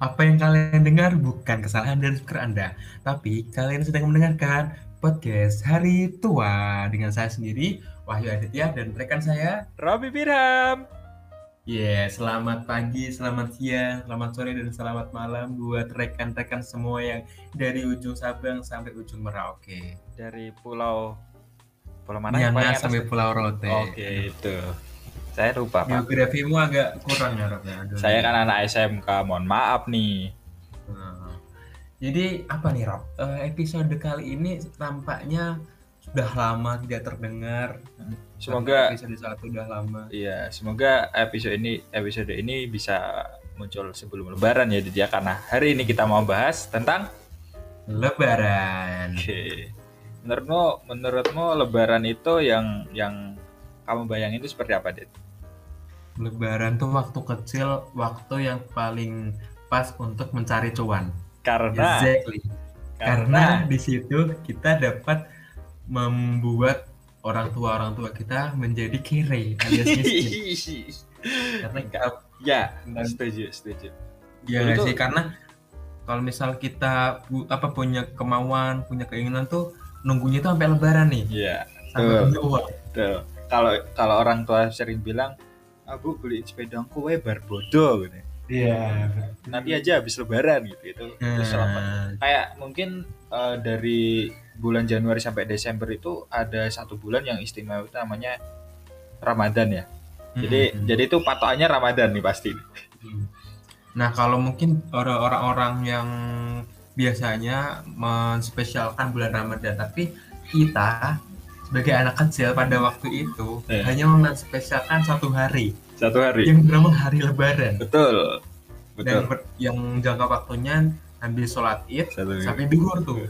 Apa yang kalian dengar bukan kesalahan dari speaker Anda, tapi kalian sedang mendengarkan podcast Hari Tua dengan saya sendiri, Wahyu Aditya, dan rekan saya. Robi Birham. Yeah, selamat pagi, selamat siang, selamat sore, dan selamat malam buat rekan-rekan semua yang dari ujung Sabang sampai ujung Merauke. Dari pulau pulau mana? Sampai tuh? Pulau Rote. Oke, itu. Saya lupa, Pak. Geografimu agak kurang ya, Rob, ya? Aduh. Saya kan anak SMK, mohon maaf nih. Nah, Jadi apa nih Rob? Eh, episode kali ini tampaknya sudah lama tidak terdengar. Semoga episode satu udah lama. iya, semoga episode ini episode ini bisa muncul sebelum lebaran ya dia karena hari ini kita mau bahas tentang Lebaran. Oke. Menurutmu menurutmu lebaran itu yang yang kamu bayangin itu seperti apa, Dit? Lebaran tuh waktu kecil, waktu yang paling pas untuk mencari cuan. Karena Exactly. Karena di situ kita dapat membuat orang tua orang tua kita menjadi kere alias miskin. Karena kita ya, setuju, setuju. Nggak itu. sih karena kalau misal kita bu- apa punya kemauan punya keinginan tuh nunggunya tuh sampai lebaran nih Iya, sampai Betul. punya uang betul. Kalau kalau orang tua sering bilang, "Aku beli sepeda kowe bar bodoh gitu. iya Nanti aja habis lebaran gitu." Itu, itu selamat. nah, Kayak mungkin eh, dari bulan Januari sampai Desember itu ada satu bulan yang istimewa itu namanya Ramadan ya. Jadi mm, jadi itu patokannya Ramadan nih pasti. nah kalau mungkin orang- orang-orang yang biasanya menspesialkan bulan Ramadan tapi kita sebagai anak kecil pada waktu itu Iya. hanya menspesialkan satu hari Satu hari. yang bernama hari Lebaran Betul. dan Betul. ber- yang jangka waktunya habis sholat id sampai duhur tuh.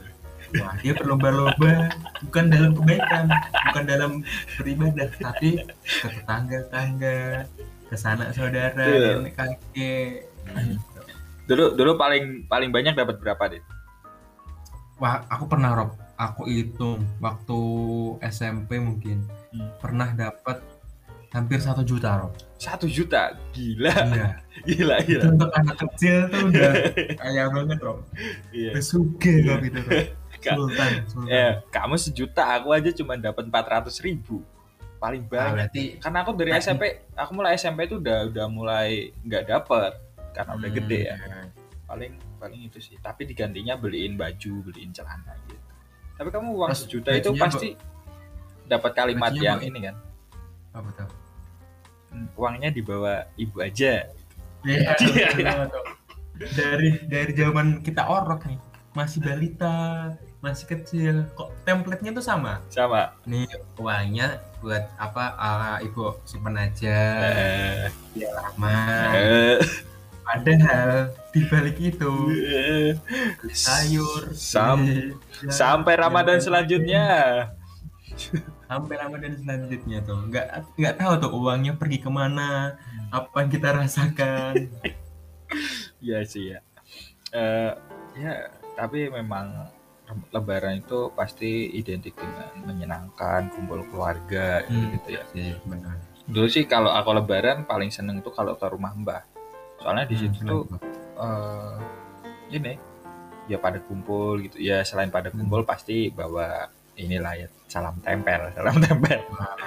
Wah, dia berlomba-lomba bukan dalam kebaikan, bukan dalam beribadah, tapi ke tetangga-tetangga, ke sanak saudara, Betul. nenek kakek. Dulu dulu paling paling banyak dapat berapa, Dit? Wah, aku pernah Rob, aku hitung waktu SMP mungkin Hmm. pernah dapat hampir satu juta Rob. Satu juta. Gila. Iya, Gila, itu gila. untuk anak kecil tuh udah kaya banget Rob. Iya. Udah suge Rob itu Rob. Kak, Sultan, Sultan. Eh, kamu sejuta, aku aja cuma dapat 400 ribu. Paling Ah, banyak. berarti Karena aku dari Nah, SMP, aku mulai SMP itu udah udah mulai nggak dapet karena udah gede ya. Hmm. Paling paling itu sih. Tapi digantinya beliin baju, beliin celana gitu. Tapi kamu uang Terus sejuta itu pasti dapat kalimat yang ini kan. Apa tuh? "Hmm, Uangnya dibawa ibu aja. Betul, betul. dari dari zaman kita orok nih, masih balita, masih kecil, kok template-nya tuh sama. Sama. Nih uangnya buat apa? ah, ibu simpen aja, Eh, biar lama. eh, Padahal di balik itu beli sayur, Sam- beli- Sampai Ramadan ya, selanjutnya. sampai Ramadan selanjutnya tuh nggak nggak tahu tuh uangnya pergi ke mana, apa yang kita rasakan. Iya sih ya. Eh, ya, tapi memang Lebaran itu pasti identik dengan menyenangkan, kumpul keluarga Hmm. gitu ya. Iya, benar. Dulu sih kalau aku Lebaran paling seneng tuh kalau ke rumah Mbah. Soalnya di situ Hmm, tuh kenapa? eh ini ya pada kumpul gitu. Ya selain pada Hmm. kumpul pasti bawa inilah ya salam tempel, salam tempel.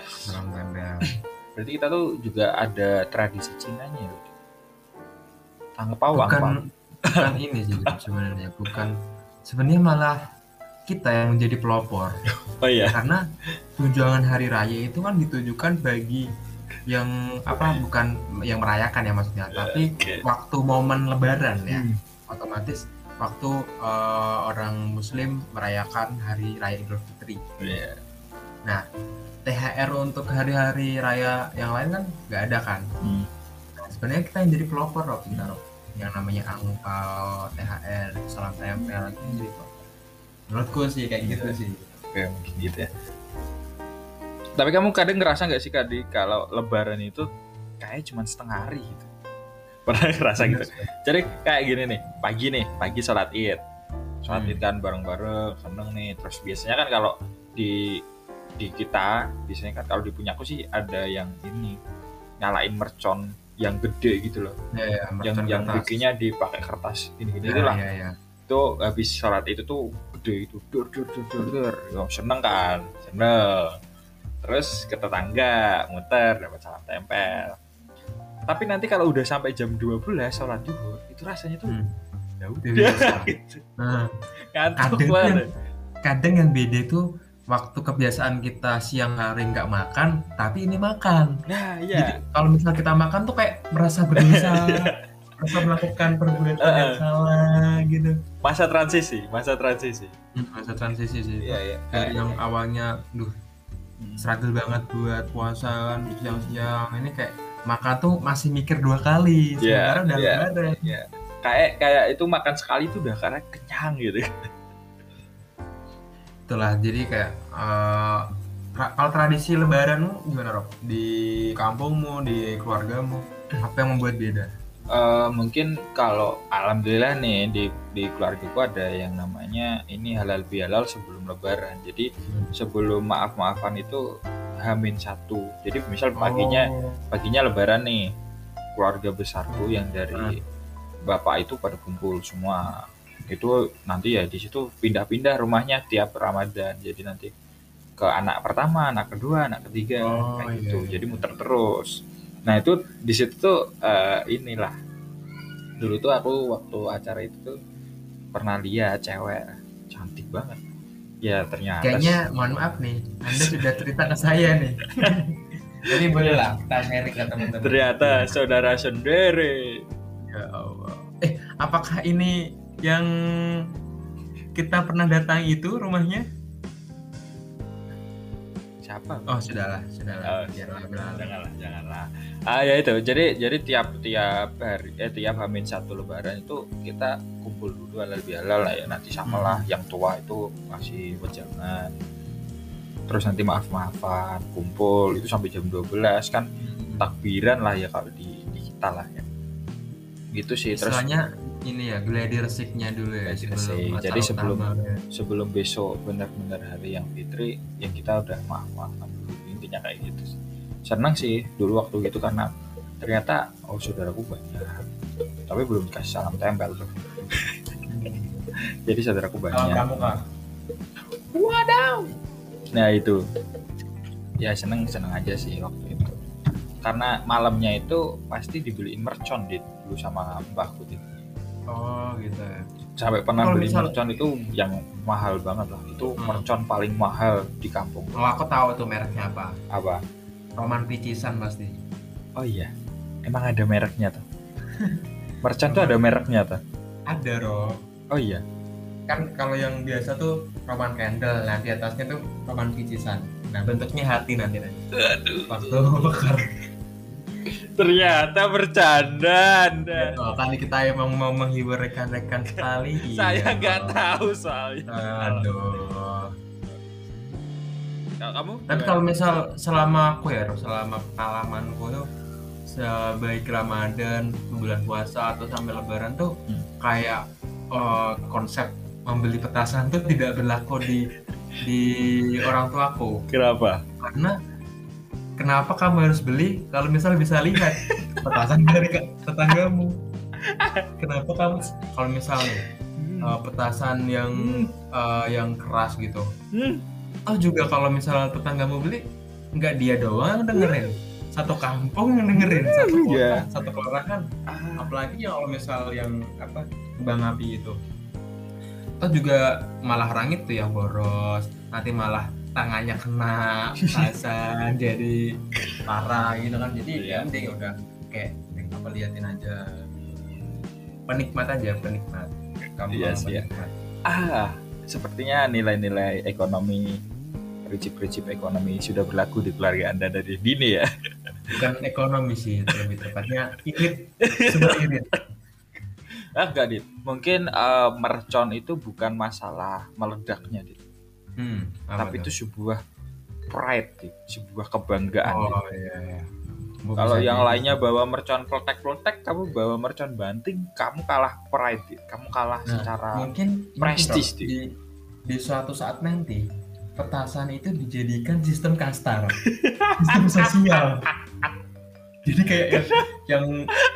Salam tempel. Berarti kita tuh juga ada tradisi Cinanya ya. Tangkep pawang, bukan bukan ini sih sebenarnya bukan sebenarnya malah kita yang menjadi pelopor Oh iya. karena tunjangan hari raya itu kan ditujukan bagi yang apa bukan yang merayakan ya maksudnya tapi Oke. waktu momen lebaran ya Hmm. otomatis waktu eh, orang muslim merayakan hari raya idul fitri Iya. THR untuk hari-hari raya yang lain kan nggak ada kan Hmm. Nah, sebenarnya kita yang jadi pelopor Rob kita Rob yang namanya angpau THR salam tempel itu yang jadi pelopor menurutku sih kayak gitu sih Oke, mungkin gitu ya. Tapi kamu kadang ngerasa nggak sih Kadi kalau Lebaran itu kayak cuma setengah hari gitu? Pernah ngerasa gitu? Jadi kayak gini nih, pagi nih, pagi sholat id, sholat Hmm. id kan bareng-bareng, seneng nih. Terus biasanya kan kalau di di kita, biasanya kan kalau di punyaku sih ada yang ini nyalain mercon yang gede gitu loh ya, ya, yang mercon yang kertas. bikinnya dipakai kertas ini gini Ya, itulah ya, ya. itu habis sholat itu tuh gede itu dur dur dur dur dur seneng kan seneng terus ke tetangga muter dapat salam tempel tapi nanti kalau udah sampai jam 12 sholat duhur itu rasanya tuh Hmm. ya udah Biasa. gitu. Nah, Kadang banget kadang yang beda itu waktu kebiasaan kita siang hari nggak makan, tapi ini makan. nah Jadi iya kalau misalnya kita makan tuh kayak merasa berdosa, merasa melakukan perbuatan yang Heeh. salah gitu. masa transisi masa transisi Masa transisi sih. iya iya Dari yang awalnya, duh struggle banget buat puasa kan siang-siang ini kayak makan tuh masih mikir dua kali. Iya, Sementara udah iya. nggak ada. kayak kayak itu makan sekali tuh udah karena kenyang gitu Itulah jadi kayak eh, tra- kalau tradisi lebaranmu gimana Rob? Di kampungmu, di keluargamu, apa yang membuat beda? Eh, mungkin kalau alhamdulillah nih di di keluargaku ada yang namanya ini halal bihalal sebelum lebaran. Jadi sebelum maaf maafan itu hamin satu. Jadi misal paginya Oh, paginya lebaran nih keluarga besarku yang dari bapak itu pada kumpul semua. Itu nanti ya di situ pindah-pindah rumahnya tiap ramadan. Jadi nanti ke anak pertama anak kedua anak ketiga Oh, kayak iya, gitu. iya. jadi muter terus nah itu di situ tuh eh, inilah dulu tuh aku waktu acara itu tuh pernah lihat cewek cantik banget ya ternyata kayaknya mohon maaf nih, Anda sudah cerita ke saya nih. Jadi boleh lah kita sharing ke teman-teman. ternyata saudara sendiri Ya Allah. Eh, apakah ini yang kita pernah datang itu rumahnya? Siapa? Oh, sudahlah, sudahlah. Oh, Biarlah, biarlah. janganlah janganlah. Ah ya itu. Jadi jadi tiap tiap hari eh tiap hamin satu lebaran itu kita kumpul dulu halal bihalal lah ya. Nanti samalah yang tua itu masih wejangan terus nanti maaf maafan kumpul. Itu sampai jam 12 kan takbiran lah ya kalau di, di kita lah ya. Gitu sih terus Istilahnya ini ya, gladi resiknya dulu ya. Gladi sebelum resik. acara Jadi sebelum- utama, ya. sebelum besok benar-benar hari yang fitri ya kita udah maaf maafan dulu intinya kayak gitu sih senang sih dulu waktu gitu karena ternyata oh saudaraku banyak tapi belum dikasih salam tempel tuh jadi saudaraku Kalau banyak kamu kak, nah itu ya seneng seneng aja sih waktu itu karena malamnya itu pasti dibeliin mercon dulu sama mbahku gitu. Oh gitu ya. sampai pernah beli misal- mercon itu yang mahal banget lah itu Hmm. mercon paling mahal di kampung Oh aku tahu tuh mereknya apa. apa Roman Picisan pasti. oh iya emang ada mereknya tuh mercon tuh ada mereknya tuh Ada Rob. oh iya Kan kalau yang biasa tuh Roman Candle, nah di atasnya tuh Roman Picisan. Nah bentuknya hati nanti nanti. Waktu bakar. Ternyata bercanda anda Oh, kan kita emang mau menghibur rekan-rekan sekali. saya Iya, nggak Rob. tahu soalnya Aduh. kalau kamu Tapi kalau misal selama aku ya, selama pengalamanku tuh sebaik Ramadan, bulan puasa atau sampai Lebaran tuh Hmm. kayak eh, konsep membeli petasan tuh tidak berlaku di di orang tuaku kenapa karena kenapa kamu harus beli? Kalau misal bisa lihat petasan dari tetanggamu. Kenapa kamu kalau misalnya eh, petasan yang eh, yang keras gitu. Hmm. oh juga kalau misalnya tetanggamu beli nggak dia doang dengerin. Satu kampung yang dengerin satu kota Iya. satu kelurahan. Ah, apalagi yang kalau misal yang apa kembang api itu. Atau juga malah orang itu yang boros. Nanti malah tangannya kena pasan jadi parah gitu kan. Jadi Iya. ya mending udah. Kayak mending apa liatin aja. Penikmat aja penikmat. Kamu Iya orang sih, ya. penikmat. ah sepertinya nilai-nilai ekonomi prinsip-prinsip ekonomi sudah berlaku di keluarga anda dari dini ya. Bukan ekonomi sih lebih tepatnya irit sebuah irit ah enggak dit. Mungkin eh, mercon itu bukan masalah meledaknya dit hmm, tapi itu sebuah pride dit sebuah kebanggaan oh iya iya. Kalau yang jadi. lainnya bawa mercon peletek-peletek kamu bawa mercon banting kamu kalah pride dit kamu kalah Nah, secara mungkin prestis, di di suatu saat nanti petasan itu dijadikan sistem kasta Rob. sistem sosial. Jadi kayak yang yang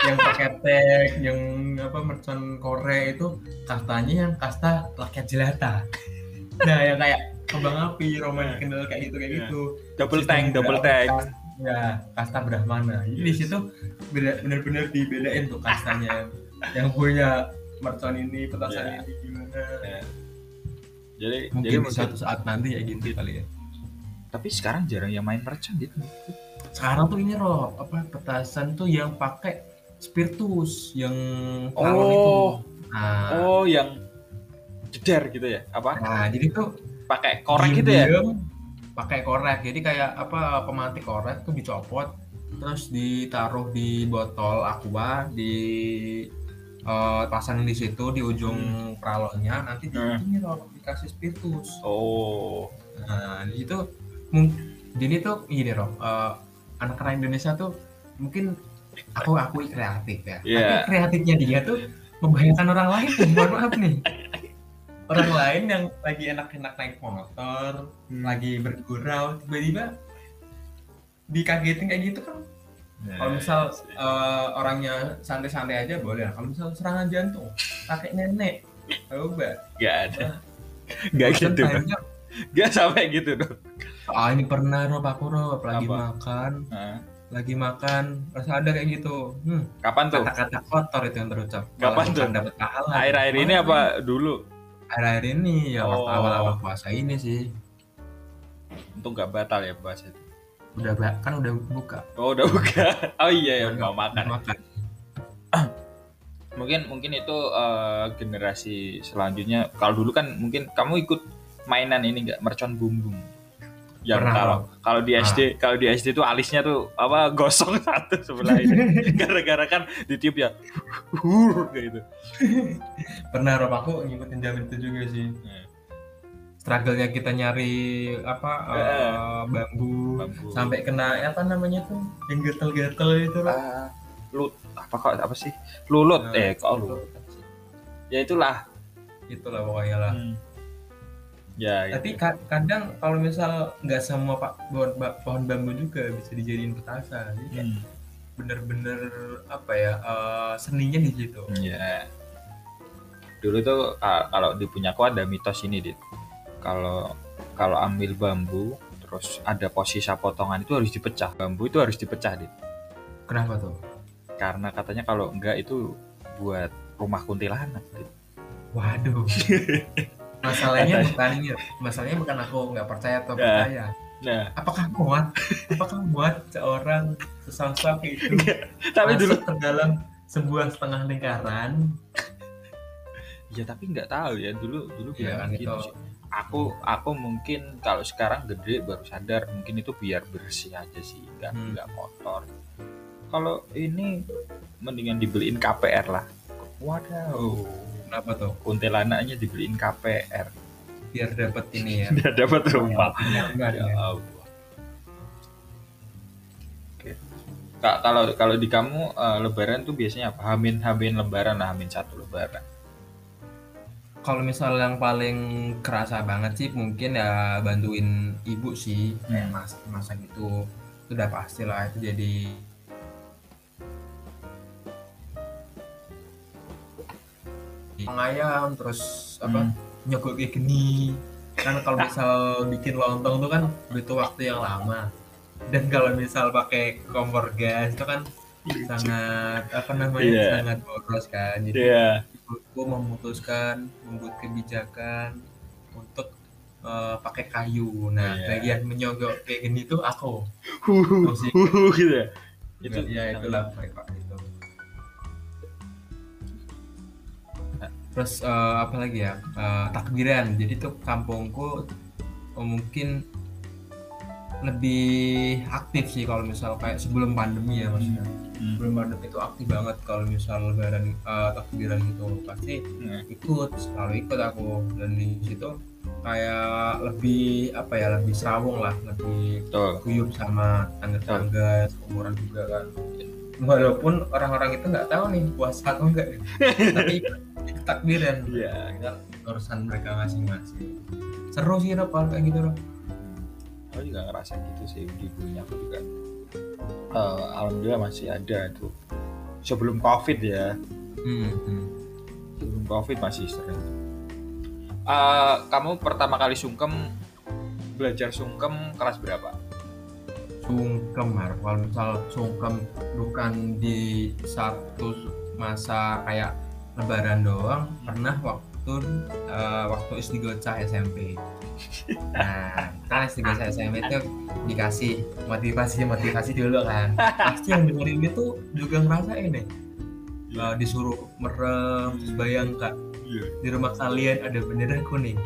yang pakai tag yang apa mercon Korea itu kastanya yang kasta rakyat jelata nah yang kayak kembang api roman kendal kayak gitu kayak Iya. gitu. Double Sistem tank double tank. ya kasta Brahmana jadi di situ bener-bener dibedain tuh kastanya. Yang punya mercon ini petasan Iya. ini gimana. Ya. jadi mungkin jadi suatu saat nanti ya gitu kali ya. Tapi sekarang jarang yang main merchant gitu. Sekarang tuh ini loh apa petasan tuh yang pakai spiritus yang tawon itu. Oh. Nah, oh yang jedar gitu ya apa nah jadi tuh pakai korek gitu ya pakai korek jadi kayak apa pemantik korek tuh dicopot terus ditaruh di botol aqua di eh, pasangin di situ di ujung pralonnya nanti di Hmm. ini loh dikasih spiritus oh Nah, di situ mung- jadi tuh gini loh, eh, anak-anak Indonesia tuh mungkin aku akui kreatif ya. Iya. Tapi kreatifnya dia tuh membahayakan orang lain. Mohon maaf nih. Orang lain yang lagi enak-enak naik motor, Hmm. lagi bergurau, tiba-tiba dikagetin kayak gitu kan. Kalau misal eh, orangnya santai-santai aja boleh. Kalau misal serangan jantung, kakek nenek, coba. nggak ada. Nggak Kan gitu. nggak sampai gitu dong Ah ini pernah Rob aku Rob. Lagi Apa? makan. Nah, lagi makan. Terus ada kayak gitu. Hmm, kapan tuh? Kata-kata kotor itu yang terucap. Kapan Malah tuh? dapat pahala. Air-air ini apa dulu air-air ini ya waktu Oh. awal-awal puasa ini sih. Untuk nggak batal ya bahas itu? Udah kan udah buka. Oh udah buka. Oh iya ya mau makan. makan. Mungkin mungkin itu eh, generasi selanjutnya. Kalau dulu kan mungkin kamu ikut mainan ini nggak? Mercon bumbung yang Pernah, kalau kalau di SD kalau di SD tuh alisnya tuh apa gosong satu sebelah ini. Gara-gara kan ditiup ya hur gitu. Pernah Rob. Aku ngikutin zaman itu juga sih. Nah, struggle-nya kita nyari apa eh, Eh. bambu, bambu. sampai kena apa namanya tuh yang gatel-gatel itu Rob. Ah, lut apa kok apa sih? Lulut. Nah, eh kok lulut? Ya itulah. Itulah pokoknya lah. Hmm. Ya tapi gitu. ka- kadang kalau misal nggak semua pak pohon, pohon bambu juga bisa dijadiin petasan jadi kayak Hmm. bener-bener apa ya eh, seninya di situ Ya. Dulu tuh kalau di punyaku ada mitos ini, Dit. Kalau kalau ambil bambu terus ada posisi potongan itu harus dipecah. Bambu itu harus dipecah, Dit. kenapa tuh Karena katanya kalau enggak itu buat rumah kuntilanak, Dit. waduh masalahnya bukan ini masalahnya bukan aku nggak percaya atau Ya. percaya Nah, apakah muat apakah muat seorang sesosok itu tapi dulu masuk ke dalam sebuah setengah lingkaran ya tapi nggak tahu ya dulu dulu Iya, bilang kan gitu. Aku aku mungkin kalau sekarang gede baru sadar mungkin itu biar bersih aja sih, nggak Hmm. nggak kotor. Kalau ini mendingan dibeliin KPR lah. Waduh, kenapa tuh kuntilanaknya dibeliin KPR. biar dapat ini ya Dia dapat rumah. enggak Ya ya Allah. Oke. Kak, kalau kalau di kamu eh, Lebaran tuh biasanya apa? Hamin hamin Lebaran lah, hamin satu Lebaran. kalau misal yang paling kerasa banget sih mungkin ya bantuin ibu sih kayak Hmm. masak masak gitu itu udah pasti lah itu jadi ayam terus apa Hmm. nyogok kayak gini kan kalau misal bikin lontong tuh kan butuh waktu yang lama dan kalau misal pakai kompor gas itu kan sangat apa namanya Iya. sangat boros kan jadi Iya. ibuku memutuskan membuat kebijakan untuk eh, pakai kayu. Nah, Iya. bagian menyogok kayak gini tuh aku. Gitu ya. Itu ya itulah mereka Terus eh, apa lagi ya? Eh, takbiran. Jadi tuh kampungku eh, mungkin lebih aktif sih kalau misal kayak sebelum pandemi ya maksudnya. Hmm. Sebelum pandemi itu aktif banget kalau misal lebaran eh, takbiran gitu pasti Nah, ikut selalu ikut aku dan di situ kayak lebih apa ya lebih serawung lah lebih guyup sama tangga-tangga umuran juga kan walaupun orang-orang itu nggak tahu nih puasa atau enggak tapi takbiran Iya. Tinggal urusan mereka masing-masing. Seru sih Rob kalau kayak gitu Rob. Aku juga ngerasa gitu sih di dunia aku juga. Eh, alhamdulillah masih ada tuh sebelum covid ya. Hmm, hmm. sebelum covid masih sering. Eh, kamu pertama kali sungkem belajar sungkem kelas berapa? Sungkem kalau misal sungkem bukan di satu masa kayak lebaran doang pernah waktu eh, waktu istighosah SMP nah kan istighosah SMP itu dikasih motivasi motivasi dulu kan. Pasti yang dengerin itu juga ngerasain deh. Eh, disuruh merem terus bayangkan iya. di rumah kalian ada bendera kuning.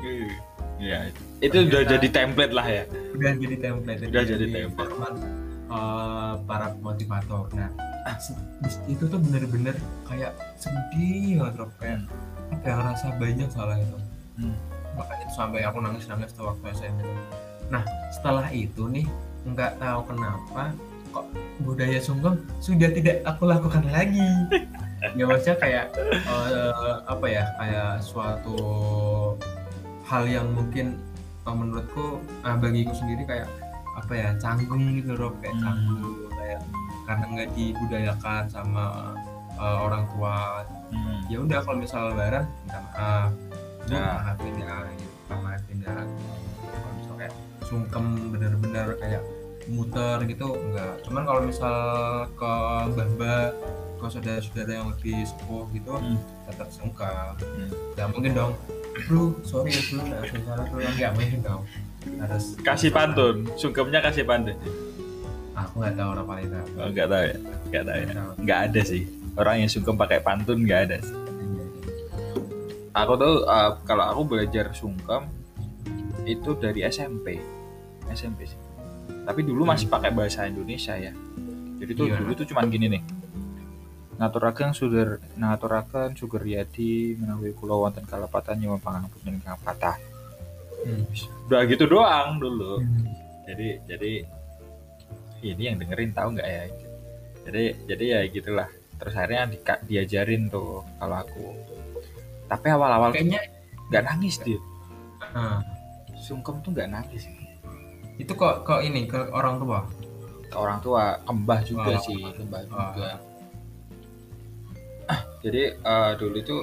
Iya, itu, itu udah jadi template lah ya. udah jadi template Udah jadi template. format eh, para motivator. Nah di- itu tuh bener-bener kayak sedih banget Rob. kayak apa yang ngerasa banyak salah itu. Hmm. makanya tuh sampai aku nangis nangis tuh waktu SMP nah setelah itu nih nggak tahu kenapa kok budaya sungkem sudah tidak aku lakukan lagi. Ya maksudnya kayak eh, apa ya kayak suatu hal yang mungkin eh, menurutku eh, bagiku sendiri kayak apa ya canggung gitu loh kayak Hmm. canggung kayak karena nggak dibudayakan sama eh, orang tua Hmm. ya udah kalau misal lebaran minta maaf Bu, Nah. maafin ya gitu maafin ya kalau misal kayak sungkem bener-bener kayak muter gitu enggak cuman kalau misal ke mbah-mbah ke saudara-saudara yang lebih sepuh gitu Hmm. tetap sungkem Hmm. nggak mungkin dong bro sorry ya bro nggak salah bro nggak mungkin dong harus Kasih pantun, sungkemnya kasih pantun. aku nggak tahu orang paling tahu Oh, enggak tahu ya, enggak tahu ya. Nggak ada sih. Orang yang sungkem pakai pantun enggak ada sih. Aku tuh uh, kalau aku belajar sungkem itu dari SMP. SMP sih. Tapi dulu masih pakai bahasa Indonesia ya. Jadi tuh Iya. dulu tuh cuman gini nih. Ngaturaken suder ngaturaken sugeryadi menawi kula wonten kalapatan nyuwun pangapunten ingkang patah. Hmm. Udah gitu doang dulu. Hmm. Jadi jadi ini yang dengerin tahu nggak ya? Jadi jadi ya gitulah. Terus akhirnya di- diajarin tuh kalau aku. Tapi awal-awal kayaknya nggak nangis dia. ah, Sungkem tuh nggak nangis. itu kok kok ini ke orang tua Ke orang tua kembah juga Oh. sih, kembah Ah. juga. Ah, jadi eh, dulu itu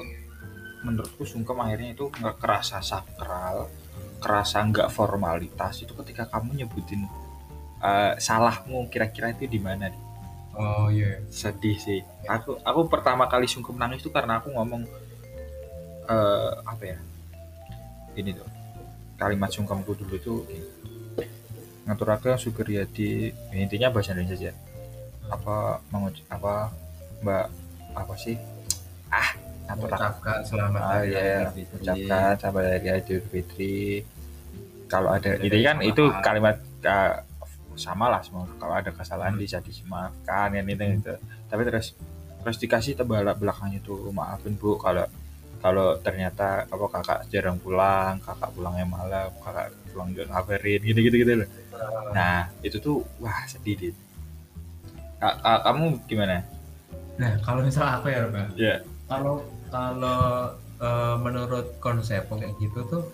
menurutku sungkem akhirnya itu nggak kerasa sakral, kerasa nggak formalitas itu ketika kamu nyebutin eh, salahmu kira-kira itu di mana nih? oh iya. Sedih sih. Aku aku pertama kali sungkem nangis itu karena aku ngomong eh apa ya? Ini tuh kalimat sungkemku dulu itu gini. ngaturaken sugeryadi intinya bahasa Indonesia aja. Apa menguc apa mbak apa sih mengucapkan selamat ah hari ya Raya Idul Fitri. ucapkan sampai hari Idul Fitri. Kalau ada itu kan itu kalimat uh, sama lah semua. Kalau ada kesalahan bisa dimaafkan kan itu itu. Tapi terus terus dikasih tebal belakangnya tuh maafin bu kalau kalau ternyata apa kakak jarang pulang kakak pulangnya malam kakak pulang gak ngabarin gitu gitu gitu. Loh nah itu tuh wah sedih dit. Ka- ka- kamu gimana? Nah kalau misal aku ya Mbak. Ya kalau kalau eh, menurut konsep kayak gitu tuh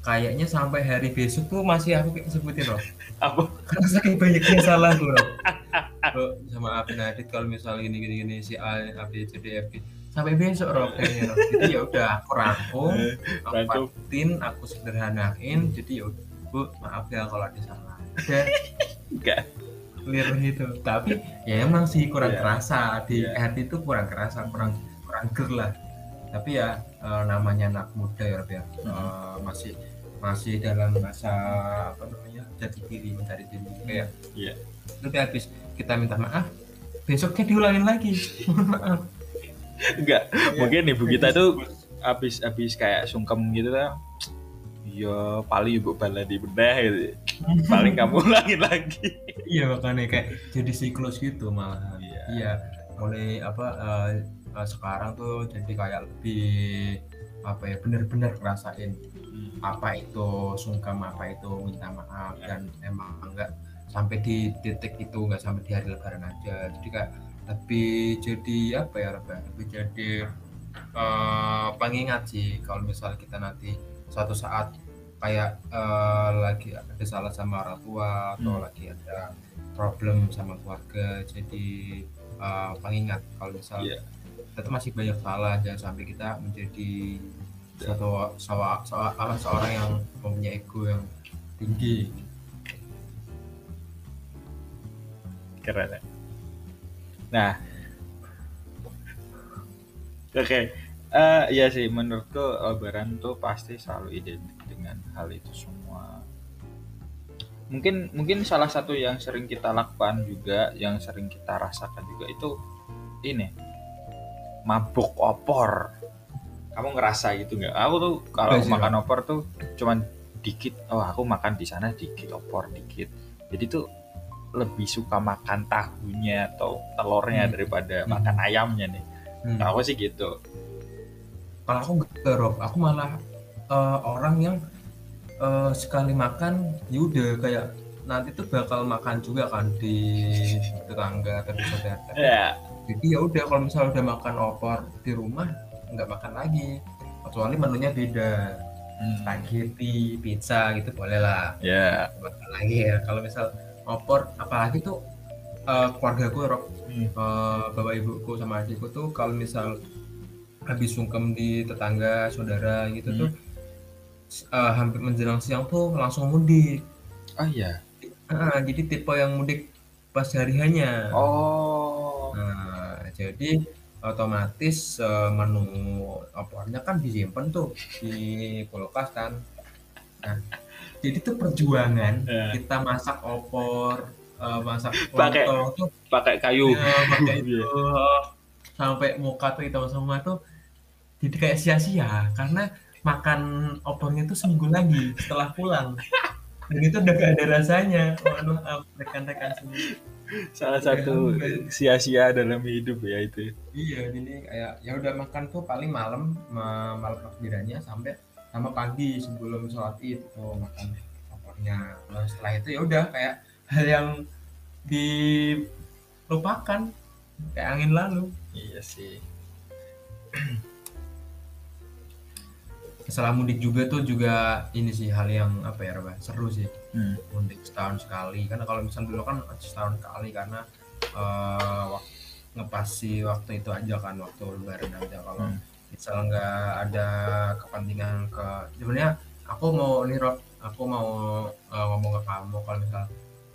kayaknya sampai hari besok tuh masih aku kayak sebutin loh. Apa? Karena saking banyaknya salah tuh loh Bro, sama Apin Adit kalau misal gini gini gini si A A B C D F G. Sampai besok Rob kayaknya Rob. jadi ya udah aku rangkum aku patin aku sederhanain jadi ya udah. Bu maaf ya kalau ada salah. Udah. Enggak. Clear gitu. Tapi ya emang sih kurang Iya. kerasa. Di Iya. hati itu kurang kerasa kurang kurang ger lah tapi ya eh, namanya anak muda ya Rob ya. Eh, masih masih dalam masa apa namanya jati diri mencari diri. Kayak Iya. nanti habis kita minta maaf besoknya diulangin lagi. Maaf. Enggak mungkin ibu kita tuh habis habis kayak sungkem gitu kan iya paling ibu bala di bedah gitu. Paling kamu ulangin lagi. Iya makanya kayak jadi siklus gitu malahan Iya. iya mulai apa eh, eh, sekarang tuh jadi kayak lebih apa ya benar-benar ngerasain apa itu sungkem apa itu minta maaf Ya. dan emang enggak sampai di titik itu enggak sampai di hari lebaran aja jadi kayak lebih jadi apa ya lebih jadi eh, pengingat sih kalau misal kita nanti suatu saat kayak eh, lagi ada salah sama orang tua atau Hmm. lagi ada problem sama keluarga jadi eh, pengingat kalau misal Iya. Kita masih banyak salah jangan sampai kita menjadi satu sewa- apa, seorang yang mempunyai ego yang tinggi keren ya. Nah, oke, Eh, iya sih menurutku Lebaran tuh pasti selalu identik dengan hal itu semua. Mungkin mungkin salah satu yang sering kita lakukan juga, yang sering kita rasakan juga itu ini mabuk opor. Kamu ngerasa gitu nggak? Aku tuh kalau makan opor tuh cuman dikit. Oh aku makan di sana dikit opor dikit. Jadi tuh lebih suka makan tahunya atau telurnya Hmm. daripada Hmm. makan ayamnya nih. Hmm. Aku sih gitu. kalau aku Rob aku malah eh, orang yang eh, sekali makan ya udah kayak nanti tuh bakal makan juga kan di tetangga atau di saudara Ya. Jadi ya udah kalau misalnya udah makan opor di rumah nggak makan lagi kecuali menunya beda Hmm. spaghetti pizza gitu boleh lah Ya. makan lagi ya kalau misal opor apalagi tuh eh, keluarga gue Rob Hmm. eh, bapak ibuku sama adikku tuh kalau misal habis sungkem di tetangga saudara gitu Hmm. tuh eh, hampir menjelang siang tuh langsung mudik Oh iya. Ah, jadi tipe yang mudik pas hari hanya Oh. Jadi otomatis eh, menu opornya kan disimpan tuh di kulkas kan. Nah, jadi tuh perjuangan Ya. kita masak opor, eh, masak Pakai- tuh Pakai kayu. ya, pakai Iya. itu sampai muka tuh hitam semua tuh jadi kayak sia-sia karena makan opornya tuh seminggu lagi setelah pulang. Dan itu udah gak ada rasanya. Mohon maaf rekan-rekan semua. Salah satu sia-sia dalam hidup ya itu. Iya, jadi kayak ya udah makan tuh paling malam ma- malam takbirannya sampai sama pagi sebelum sholat id tuh makan opornya. Nah, setelah itu ya udah kayak hal yang dilupakan kayak angin lalu. Iya sih. Setelah mudik juga tuh juga ini sih hal yang apa ya Rabah, seru sih. Hmm. mudik setahun sekali. Karena kalau misalnya dulu kan setahun sekali karena eh, wak- ngepasi waktu itu aja kan waktu lebaran aja. Kalau Hmm. misal nggak ada kepentingan ke sebenarnya aku mau nih Rob aku mau eh, ngomong ke kamu kalau misal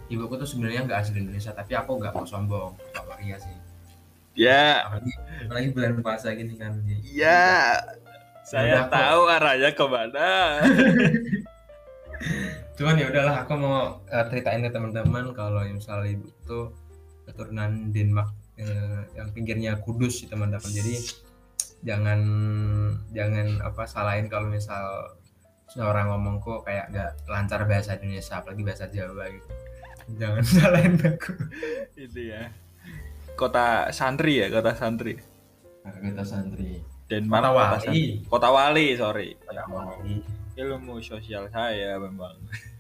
ibuku tuh sebenarnya nggak asli Indonesia tapi aku nggak mau sombong. Bapak Ria sih. Ya, apalagi, apalagi bulan puasa gini kan. Ya. Saya Udah, tahu arahnya ke mana. cuman ya udahlah aku mau eh, ceritain ke teman-teman kalau misalnya ibu tuh keturunan Denmark eh, yang pinggirnya Kudus sih teman-teman jadi jangan jangan apa salahin kalau misal seorang ngomong kok kayak nggak lancar bahasa Indonesia apalagi bahasa Jawa gitu jangan salahin aku itu ya. Kota santri ya, kota santri. kata santri Denmark Kota kota Wali. Kota Wali, sorry. Kata Wali. Ilmu sosial saya memang.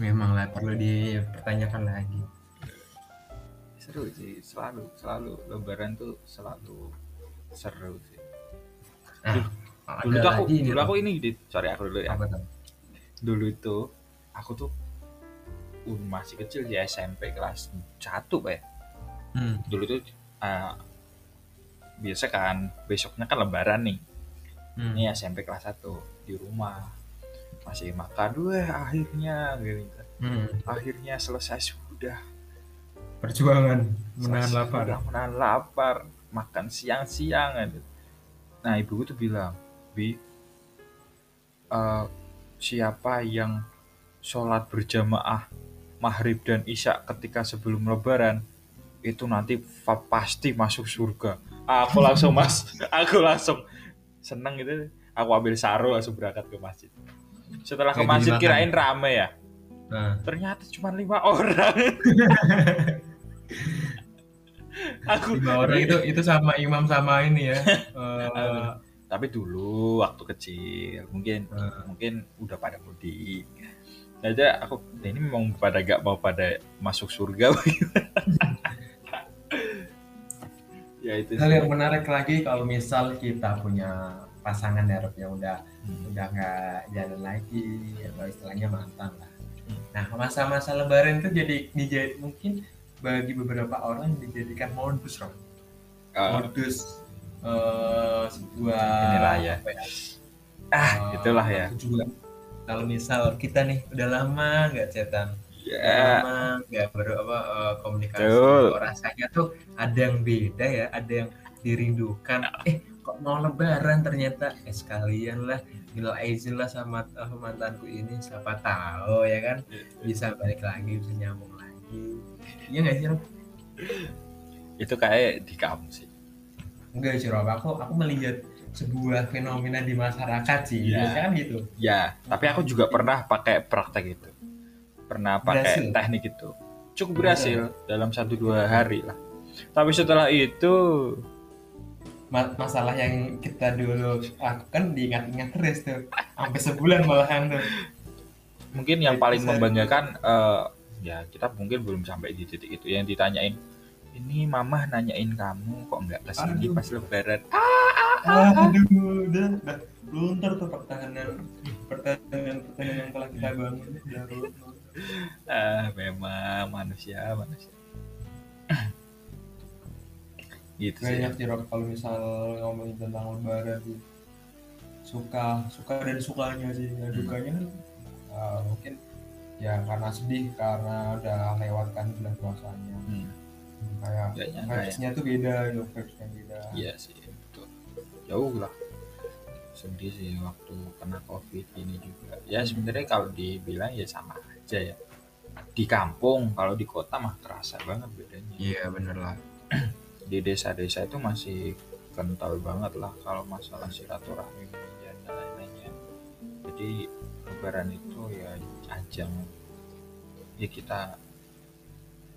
memang lah perlu dipertanyakan lagi Seru sih, selalu selalu lebaran tuh selalu seru sih. nah, Dulu tuh aku dulu aku ini di sorry aku dulu ya. Dulu itu aku tuh uh, masih kecil di SMP kelas 1 kayak. hmm. Dulu tuh uh, biasa kan besoknya kan lebaran nih. Hmm. Ini SMP kelas 1 di rumah. Masih makan, wah akhirnya gitu. Hmm. Akhirnya selesai sudah. perjuangan menahan Selesai lapar sudah menahan lapar, makan siang-siang gitu. Nah, ibuku tuh bilang, "Bi, eh, siapa yang sholat berjamaah maghrib dan isya ketika sebelum lebaran itu nanti pasti masuk surga aku langsung mas. Aku langsung seneng gitu. Aku ambil sarung langsung berangkat ke masjid. Setelah ke masjid kirain rame ya? Nah. Ternyata cuma lima orang. Aku lima orang itu itu sama imam sama ini ya. Eh, tapi dulu waktu kecil mungkin eh, mungkin udah pada mudik. Aja aku ini memang pada gak mau pada masuk surga ya itu hal yang menarik lagi kalau misal kita punya pasangan ya Rob, yang udah Hmm. udah nggak jalan lagi atau istilahnya mantan lah. Hmm. Nah masa-masa Lebaran itu jadi dijadi mungkin bagi beberapa orang dijadikan modus Rob. Eh, modus eh, sebuah Inilah ya. ya, ah eh, itulah ya aku juga kalau misal kita nih udah lama nggak udah ya. Lama nggak ber apa eh, komunikasi Betul. rasanya tuh ada yang beda ya ada yang dirindukan. Eh kok mau lebaran ternyata? Eh sekalian lah minal izin lah sama eh, mantanku ini siapa tahu ya kan? Bisa balik lagi bisa nyambung lagi. Iya nggak sih Rob? itu kayak di kamu sih. Enggak sih Rob. Aku aku melihat sebuah fenomena di masyarakat sih. Iya. biasanya kan gitu. Ya tapi aku juga pernah pakai praktek itu pernah pakai Berhasil? teknik itu. Cukup berhasil. dalam satu dua hari lah. Tapi setelah itu Ma- masalah yang kita dulu lakukan diingat-ingat terus tuh. Sampai sebulan malahan tuh. Mungkin yang paling membanggakan eh, ya kita mungkin belum sampai di titik itu. Yang ditanyain ini mama nanyain kamu kok nggak ke sini pas lebaran? Aduh udah udah luntur tuh pertahanan pertahanan pertahanan yang telah kita bangun udah luntur. Ah memang manusia manusia. Gitu sih. Banyak sih Rob kalau misal ngomongin tentang lebaran sih. Suka suka dan sukanya sih. Ya, dukanya kan uh, mungkin ya karena sedih karena udah lewatkan bulan puasanya. Hmm, kayak nggak nyangka ya. vibes-nya tuh beda gitu vibes-nya beda. Iya sih betul. Jauh lah. Sedih sih waktu kena covid ini juga. Ya sebenarnya kalau dibilang ya sama aja ya. Di kampung kalau di kota mah terasa banget bedanya. Iya bener lah. Di desa-desa itu masih kental banget lah kalau masalah silaturahmi dan lain-lainnya. Jadi lebaran itu ya ajang ya kita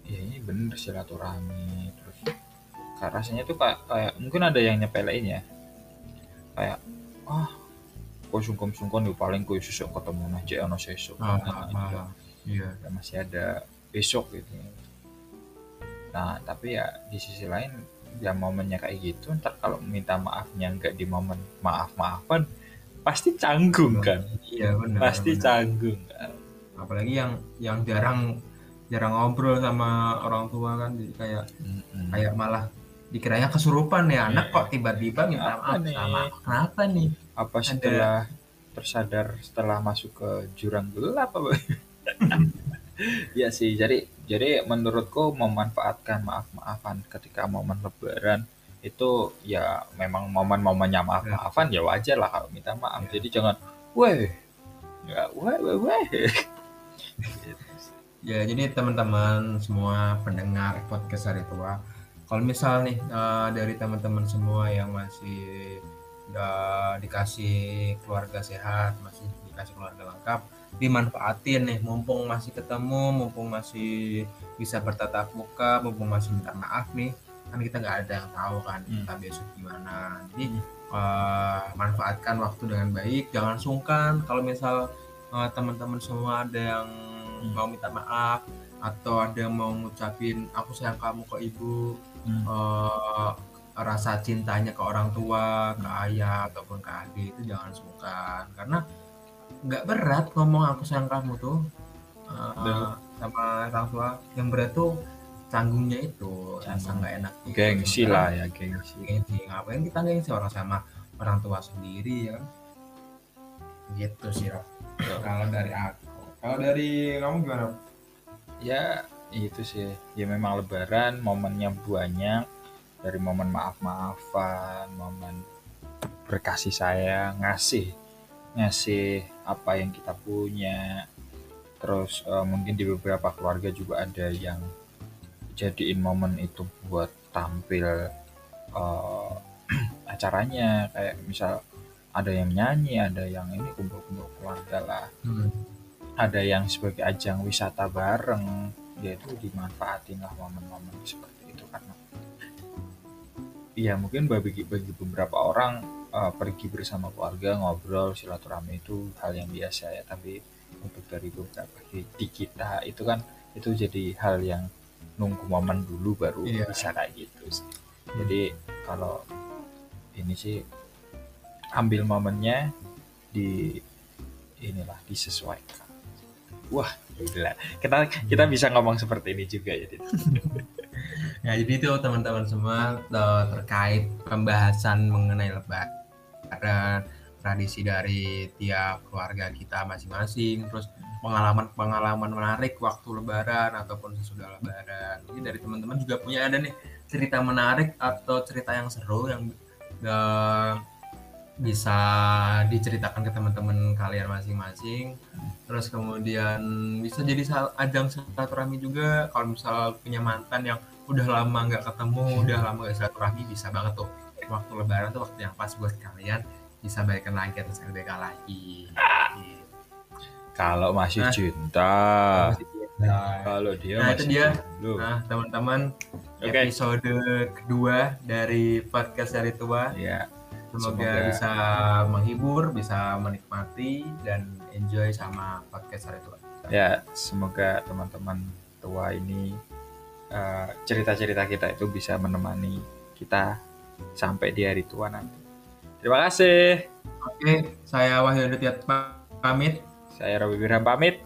ya ini bener silaturahmi terus kayak rasanya tuh kayak, kayak mungkin ada yang nyepelein ya. Kayak ah kok sungkem-sungkem nih paling kue susuk ketemu jek ono sesuk. Ah, Nah, ah, ah. Iya ya masih ada besok gitu nah tapi ya di sisi lain ya momennya kayak gitu ntar kalau minta maafnya nggak di momen maaf maafan pasti canggung kan iya benar pasti benar. canggung kan apalagi yang yang jarang jarang ngobrol sama orang tua kan jadi kayak Mm-mm. kayak malah dikiranya kesurupan ya anak Iya. kok tiba-tiba minta Apa maaf nih? sama kenapa nih apa setelah tersadar setelah masuk ke jurang gelap apa ya sih jadi jadi menurutku memanfaatkan maaf maafan ketika momen lebaran itu ya memang momen-momennya maaf maafan ya wajar lah kalau minta maaf. Jadi jangan weh ya weh weh weh. Ya jadi teman-teman semua pendengar podcast hari tua kalau misal nih eh, dari teman-teman semua yang masih eh, dikasih keluarga sehat masih dikasih keluarga lengkap dimanfaatin nih mumpung masih ketemu mumpung masih bisa bertatap muka mumpung masih minta maaf nih kan kita nggak ada yang tahu kan Hmm. kita besok gimana jadi eh, manfaatkan waktu dengan baik jangan sungkan kalau misal eh, teman-teman semua ada yang Hmm. mau minta maaf atau ada yang mau ngucapin aku sayang kamu ke ibu Hmm. eh, rasa cintanya ke orang tua ke ayah ataupun ke adik itu jangan sungkan karena nggak berat ngomong aku sayang kamu tuh. Betul. sama orang tua yang berat tuh canggungnya itu rasa Canggung. nggak enak gitu. gengsi lah ya gengsi. Gengsi. Ngapain kita gengsi? Orang sama orang tua sendiri ya. Gitu sih Rob. Kalau dari aku. Kalau dari kamu gimana? Ya itu sih. Ya memang lebaran momennya banyak. Dari momen maaf maafan momen berkasih sayang ngasih ngasih apa yang kita punya. Terus eh, mungkin di beberapa keluarga juga ada yang jadiin momen itu buat tampil eh, acaranya. Kayak misal ada yang nyanyi ada yang ini kumpul-kumpul keluarga lah. Ada yang sebagai ajang wisata bareng yaitu dimanfaatin lah momen-momen seperti itu. Karena ya mungkin bagi bagi beberapa orang eh, pergi bersama keluarga ngobrol silaturahmi itu hal yang biasa ya tapi untuk dari beberapa di, kita itu kan itu jadi hal yang nunggu momen dulu baru Iya. bisa kayak gitu sih. jadi kalau ini sih ambil momennya di inilah disesuaikan wah gila kita kita bisa ngomong seperti ini juga ya Dit. Ya, jadi itu teman-teman semua eh, terkait pembahasan mengenai lebaran, tradisi dari tiap keluarga kita masing-masing, terus pengalaman-pengalaman menarik waktu lebaran ataupun sesudah lebaran. Mungkin dari teman-teman juga punya ada nih cerita menarik atau cerita yang seru yang eh, bisa diceritakan ke teman-teman kalian masing-masing. Terus kemudian bisa jadi ajang silaturahmi juga kalau misal punya mantan yang udah lama nggak ketemu, udah lama nggak silaturahmi bisa banget tuh. Waktu lebaran tuh waktu yang pas buat kalian bisa balikan lagi atau LDK lagi. Gitu. kalau masih Nah. cinta kalau dia Nah, itu masih dia. jomblo. Nah, teman-teman, Oke. episode kedua dari podcast dari tua ya Semoga, Semoga- bisa menghibur, bisa menikmati dan enjoy sama podcast hari tua. ya semoga teman-teman tua ini eh, cerita-cerita kita itu bisa menemani kita sampai di hari tua nanti. Terima kasih. Oke, saya Wahyu Aditya pamit. saya Robi Birham pamit